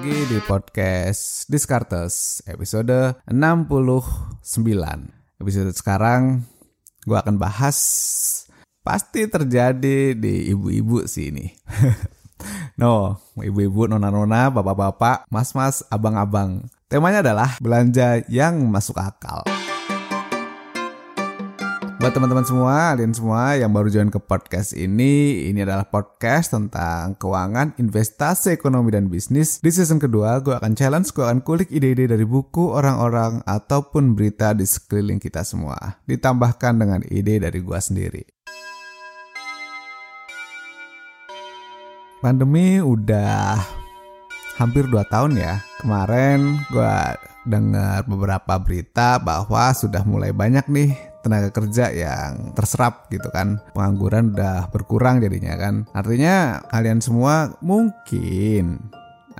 Lagi di podcast Discartes episode 69. Episode sekarang gue akan bahas pasti terjadi di ibu-ibu sih ini. no, ibu-ibu, nona-nona, bapak-bapak, mas-mas, abang-abang. Temanya adalah belanja yang masuk akal. Buat teman-teman semua, kalian semua yang baru join ke podcast ini, ini adalah podcast tentang keuangan, investasi, ekonomi, dan bisnis. Di season kedua, gue akan challenge, gue akan kulik ide-ide dari buku, orang-orang, ataupun berita di sekeliling kita semua. Ditambahkan dengan ide dari gue sendiri. Pandemi udah hampir 2 tahun ya. Kemarin gue dengar beberapa berita bahwa sudah mulai banyak nih tenaga kerja yang terserap gitu kan. Pengangguran udah berkurang jadinya kan. Artinya kalian semua mungkin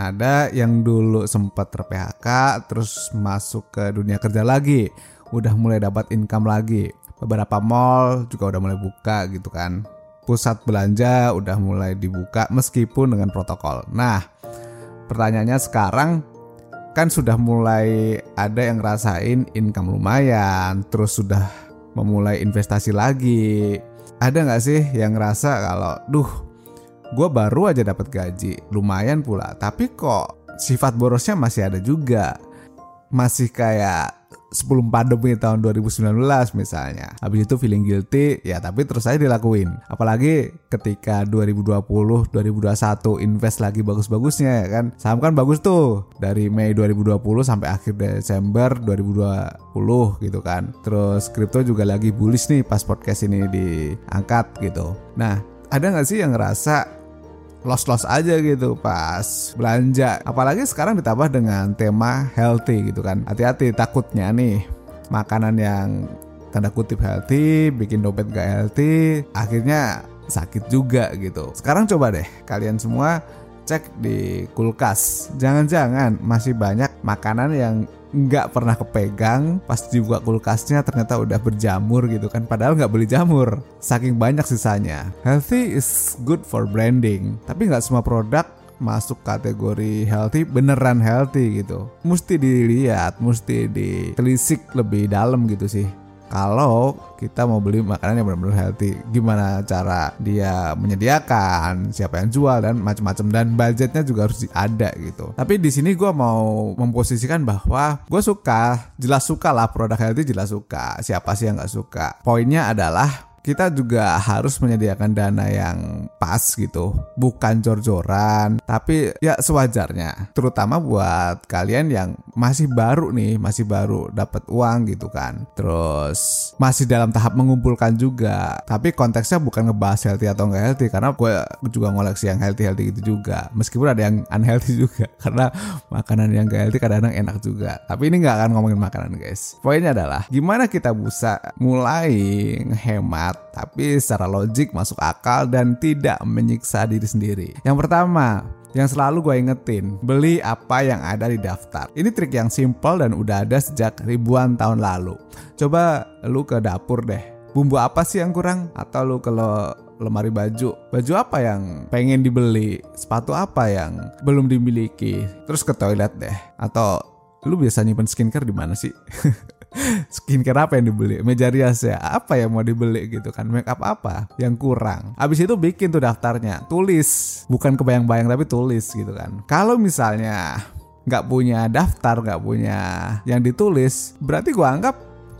ada yang dulu sempat ter PHK terus masuk ke dunia kerja lagi. Udah mulai dapat income lagi. Beberapa mall juga udah mulai buka gitu kan. Pusat belanja udah mulai dibuka meskipun dengan protokol. Nah pertanyaannya sekarang kan sudah mulai ada yang ngerasain income lumayan terus sudah memulai investasi lagi. Ada nggak sih yang ngerasa kalau, duh, gue baru aja dapat gaji, lumayan pula, tapi kok sifat borosnya masih ada juga, masih kayak sebelum pandemi tahun 2019 misalnya. Habis itu feeling guilty, ya tapi terus aja dilakuin. Apalagi ketika 2020, 2021 invest lagi bagus-bagusnya ya kan. Saham kan bagus tuh dari Mei 2020 sampai akhir Desember 2020 gitu kan. Terus kripto juga lagi bullish nih pas podcast ini diangkat gitu. Nah, ada nggak sih yang ngerasa los-los aja gitu pas belanja. Apalagi sekarang ditambah dengan tema healthy gitu kan. Hati-hati takutnya nih makanan yang tanda kutip healthy bikin dompet gak healthy akhirnya sakit juga gitu. Sekarang coba deh kalian semua cek di kulkas. Jangan-jangan masih banyak makanan yang nggak pernah kepegang pas dibuka kulkasnya ternyata udah berjamur gitu kan padahal nggak beli jamur. Saking banyak sisanya. Healthy is good for branding tapi nggak semua produk masuk kategori healthy beneran healthy gitu. Mesti dilihat mesti ditelisik lebih dalam gitu sih kalau kita mau beli makanan yang benar-benar healthy gimana cara dia menyediakan siapa yang jual dan macam-macam dan budgetnya juga harus ada gitu. Tapi di sini gue mau memposisikan bahwa gue suka jelas suka lah produk healthy jelas suka. Siapa sih yang nggak suka? Poinnya adalah kita juga harus menyediakan dana yang pas gitu, bukan jor-joran, tapi ya sewajarnya. Terutama buat kalian yang masih baru nih, masih baru dapat uang gitu kan. Terus masih dalam tahap mengumpulkan juga, tapi konteksnya bukan ngebahas healthy atau nggak healthy karena gue juga ngoleksi yang healthy-healthy gitu juga. Meskipun ada yang unhealthy juga karena makanan yang gak healthy kadang-kadang enak juga. Tapi ini nggak akan ngomongin makanan guys. Poinnya adalah gimana kita bisa mulai hemat tapi secara logik masuk akal dan tidak menyiksa diri sendiri. Yang pertama, yang selalu gue ingetin, beli apa yang ada di daftar. Ini trik yang simple dan udah ada sejak ribuan tahun lalu. Coba lu ke dapur deh. Bumbu apa sih yang kurang? Atau lu kalau lemari baju, baju apa yang pengen dibeli? Sepatu apa yang belum dimiliki? Terus ke toilet deh. Atau lu biasa nyimpen skincare di mana sih? skincare apa yang dibeli? Meja rias ya? Apa yang mau dibeli gitu kan? Make up apa yang kurang? Abis itu bikin tuh daftarnya. Tulis. Bukan kebayang-bayang tapi tulis gitu kan. Kalau misalnya nggak punya daftar nggak punya yang ditulis berarti gua anggap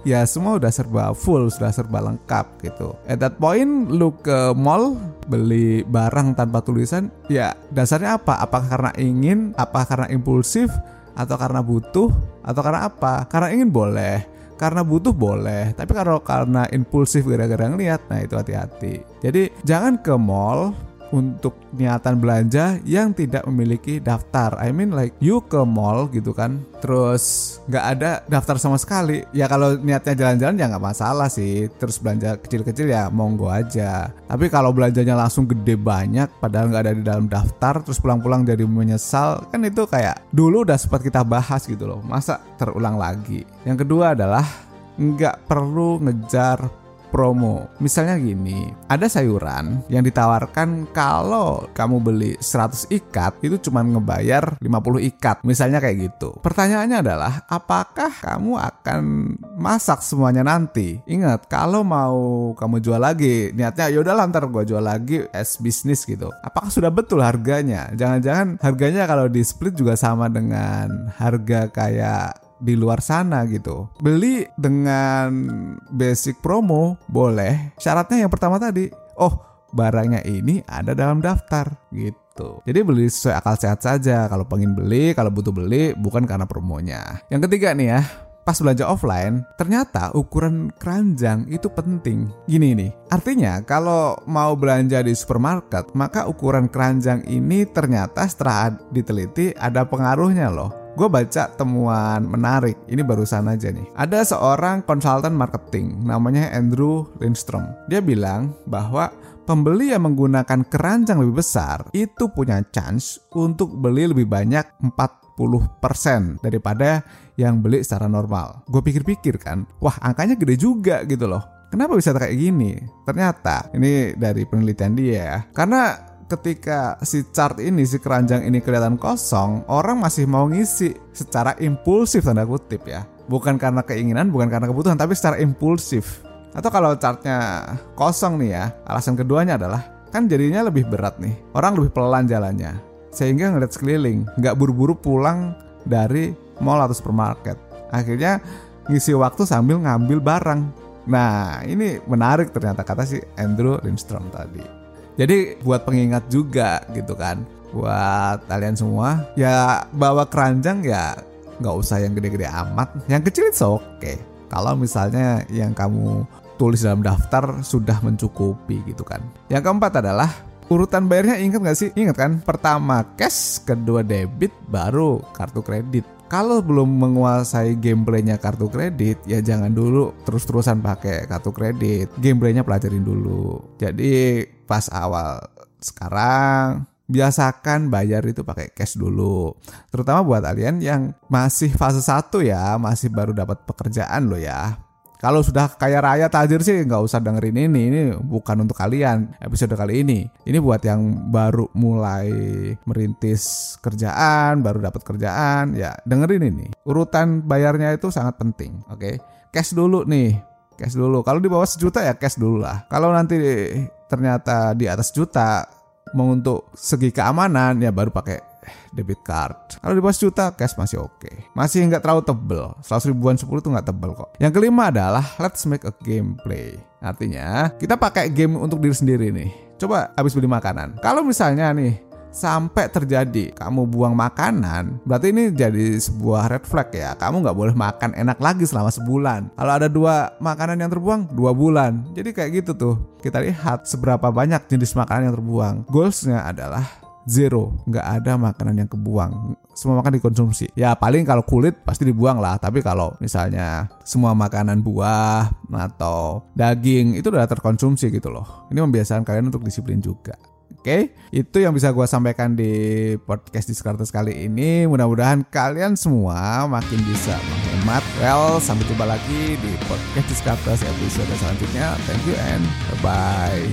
ya semua udah serba full, sudah serba lengkap gitu. At that point lu ke mall beli barang tanpa tulisan, ya dasarnya apa? Apakah karena ingin, apa karena impulsif, atau karena butuh atau karena apa? Karena ingin boleh karena butuh boleh tapi kalau karena impulsif gara-gara ngeliat nah itu hati-hati. Jadi jangan ke mall untuk niatan belanja yang tidak memiliki daftar. I mean like you ke mall gitu kan, terus nggak ada daftar sama sekali. Ya kalau niatnya jalan-jalan ya nggak masalah sih. Terus belanja kecil-kecil ya monggo aja. Tapi kalau belanjanya langsung gede banyak, padahal nggak ada di dalam daftar, terus pulang-pulang jadi menyesal, kan itu kayak dulu udah sempat kita bahas gitu loh. Masa terulang lagi? Yang kedua adalah nggak perlu ngejar promo. Misalnya gini, ada sayuran yang ditawarkan kalau kamu beli 100 ikat itu cuma ngebayar 50 ikat. Misalnya kayak gitu. Pertanyaannya adalah apakah kamu akan masak semuanya nanti? Ingat, kalau mau kamu jual lagi, niatnya yaudah ntar gue jual lagi as bisnis gitu. Apakah sudah betul harganya? Jangan-jangan harganya kalau di split juga sama dengan harga kayak di luar sana gitu. Beli dengan basic promo boleh. Syaratnya yang pertama tadi, oh barangnya ini ada dalam daftar gitu. Jadi beli sesuai akal sehat saja. Kalau pengen beli, kalau butuh beli, bukan karena promonya. Yang ketiga nih ya, pas belanja offline, ternyata ukuran keranjang itu penting. Gini nih, artinya kalau mau belanja di supermarket, maka ukuran keranjang ini ternyata setelah diteliti ada pengaruhnya loh. Gue baca temuan menarik, ini barusan aja nih. Ada seorang konsultan marketing, namanya Andrew Lindstrom. Dia bilang bahwa pembeli yang menggunakan keranjang lebih besar itu punya chance untuk beli lebih banyak 40% daripada yang beli secara normal. Gue pikir-pikir kan, wah angkanya gede juga gitu loh. Kenapa bisa kayak gini? Ternyata ini dari penelitian dia ya. Karena ketika si chart ini si keranjang ini kelihatan kosong, orang masih mau ngisi secara impulsif tanda kutip ya. Bukan karena keinginan, bukan karena kebutuhan, tapi secara impulsif. Atau kalau chartnya kosong nih ya, alasan keduanya adalah kan jadinya lebih berat nih. Orang lebih pelan jalannya. Sehingga ngeliat sekeliling, nggak buru-buru pulang dari mall atau supermarket. Akhirnya ngisi waktu sambil ngambil barang. Nah, ini menarik ternyata kata si Andrew Lindstrom tadi. Jadi buat pengingat juga gitu kan buat kalian semua ya bawa keranjang ya nggak usah yang gede-gede amat. Yang kecil itu oke okay. kalau misalnya yang kamu tulis dalam daftar sudah mencukupi gitu kan. Yang keempat adalah urutan bayarnya ingat gak sih? Ingat kan? Pertama cash kedua debit baru kartu kredit. Kalau belum menguasai gameplaynya kartu kredit ya jangan dulu terus-terusan pakai kartu kredit. Gameplaynya pelajarin dulu. Jadi pas awal sekarang biasakan bayar itu pakai cash dulu. Terutama buat kalian yang masih fase 1 ya, masih baru dapat pekerjaan loh ya. Kalau sudah kaya raya tajir sih nggak usah dengerin ini. Ini bukan untuk kalian episode kali ini. Ini buat yang baru mulai merintis kerjaan, baru dapat kerjaan, ya dengerin ini. Urutan bayarnya itu sangat penting, oke? Okay? Cash dulu nih, cash dulu. Kalau di bawah sejuta ya cash dulu lah. Kalau nanti ternyata di atas juta mau untuk segi keamanan ya baru pakai debit card. Kalau di bawah juta cash masih oke. Okay. Masih nggak terlalu tebel. 100 ribuan 10 tuh nggak tebel kok. Yang kelima adalah let's make a gameplay. Artinya kita pakai game untuk diri sendiri nih. Coba habis beli makanan. Kalau misalnya nih sampai terjadi kamu buang makanan, berarti ini jadi sebuah red flag ya. Kamu nggak boleh makan enak lagi selama sebulan. Kalau ada dua makanan yang terbuang, dua bulan. Jadi kayak gitu tuh. Kita lihat seberapa banyak jenis makanan yang terbuang. Goalsnya adalah zero, nggak ada makanan yang kebuang. Semua makan dikonsumsi. Ya paling kalau kulit pasti dibuang lah. Tapi kalau misalnya semua makanan buah atau daging itu udah terkonsumsi gitu loh. Ini membiasakan kalian untuk disiplin juga. Oke, itu yang bisa gue sampaikan di podcast Diskartes kali ini. Mudah-mudahan kalian semua makin bisa menghemat. Well, sampai jumpa lagi di podcast Diskartes episode selanjutnya. Thank you and bye-bye.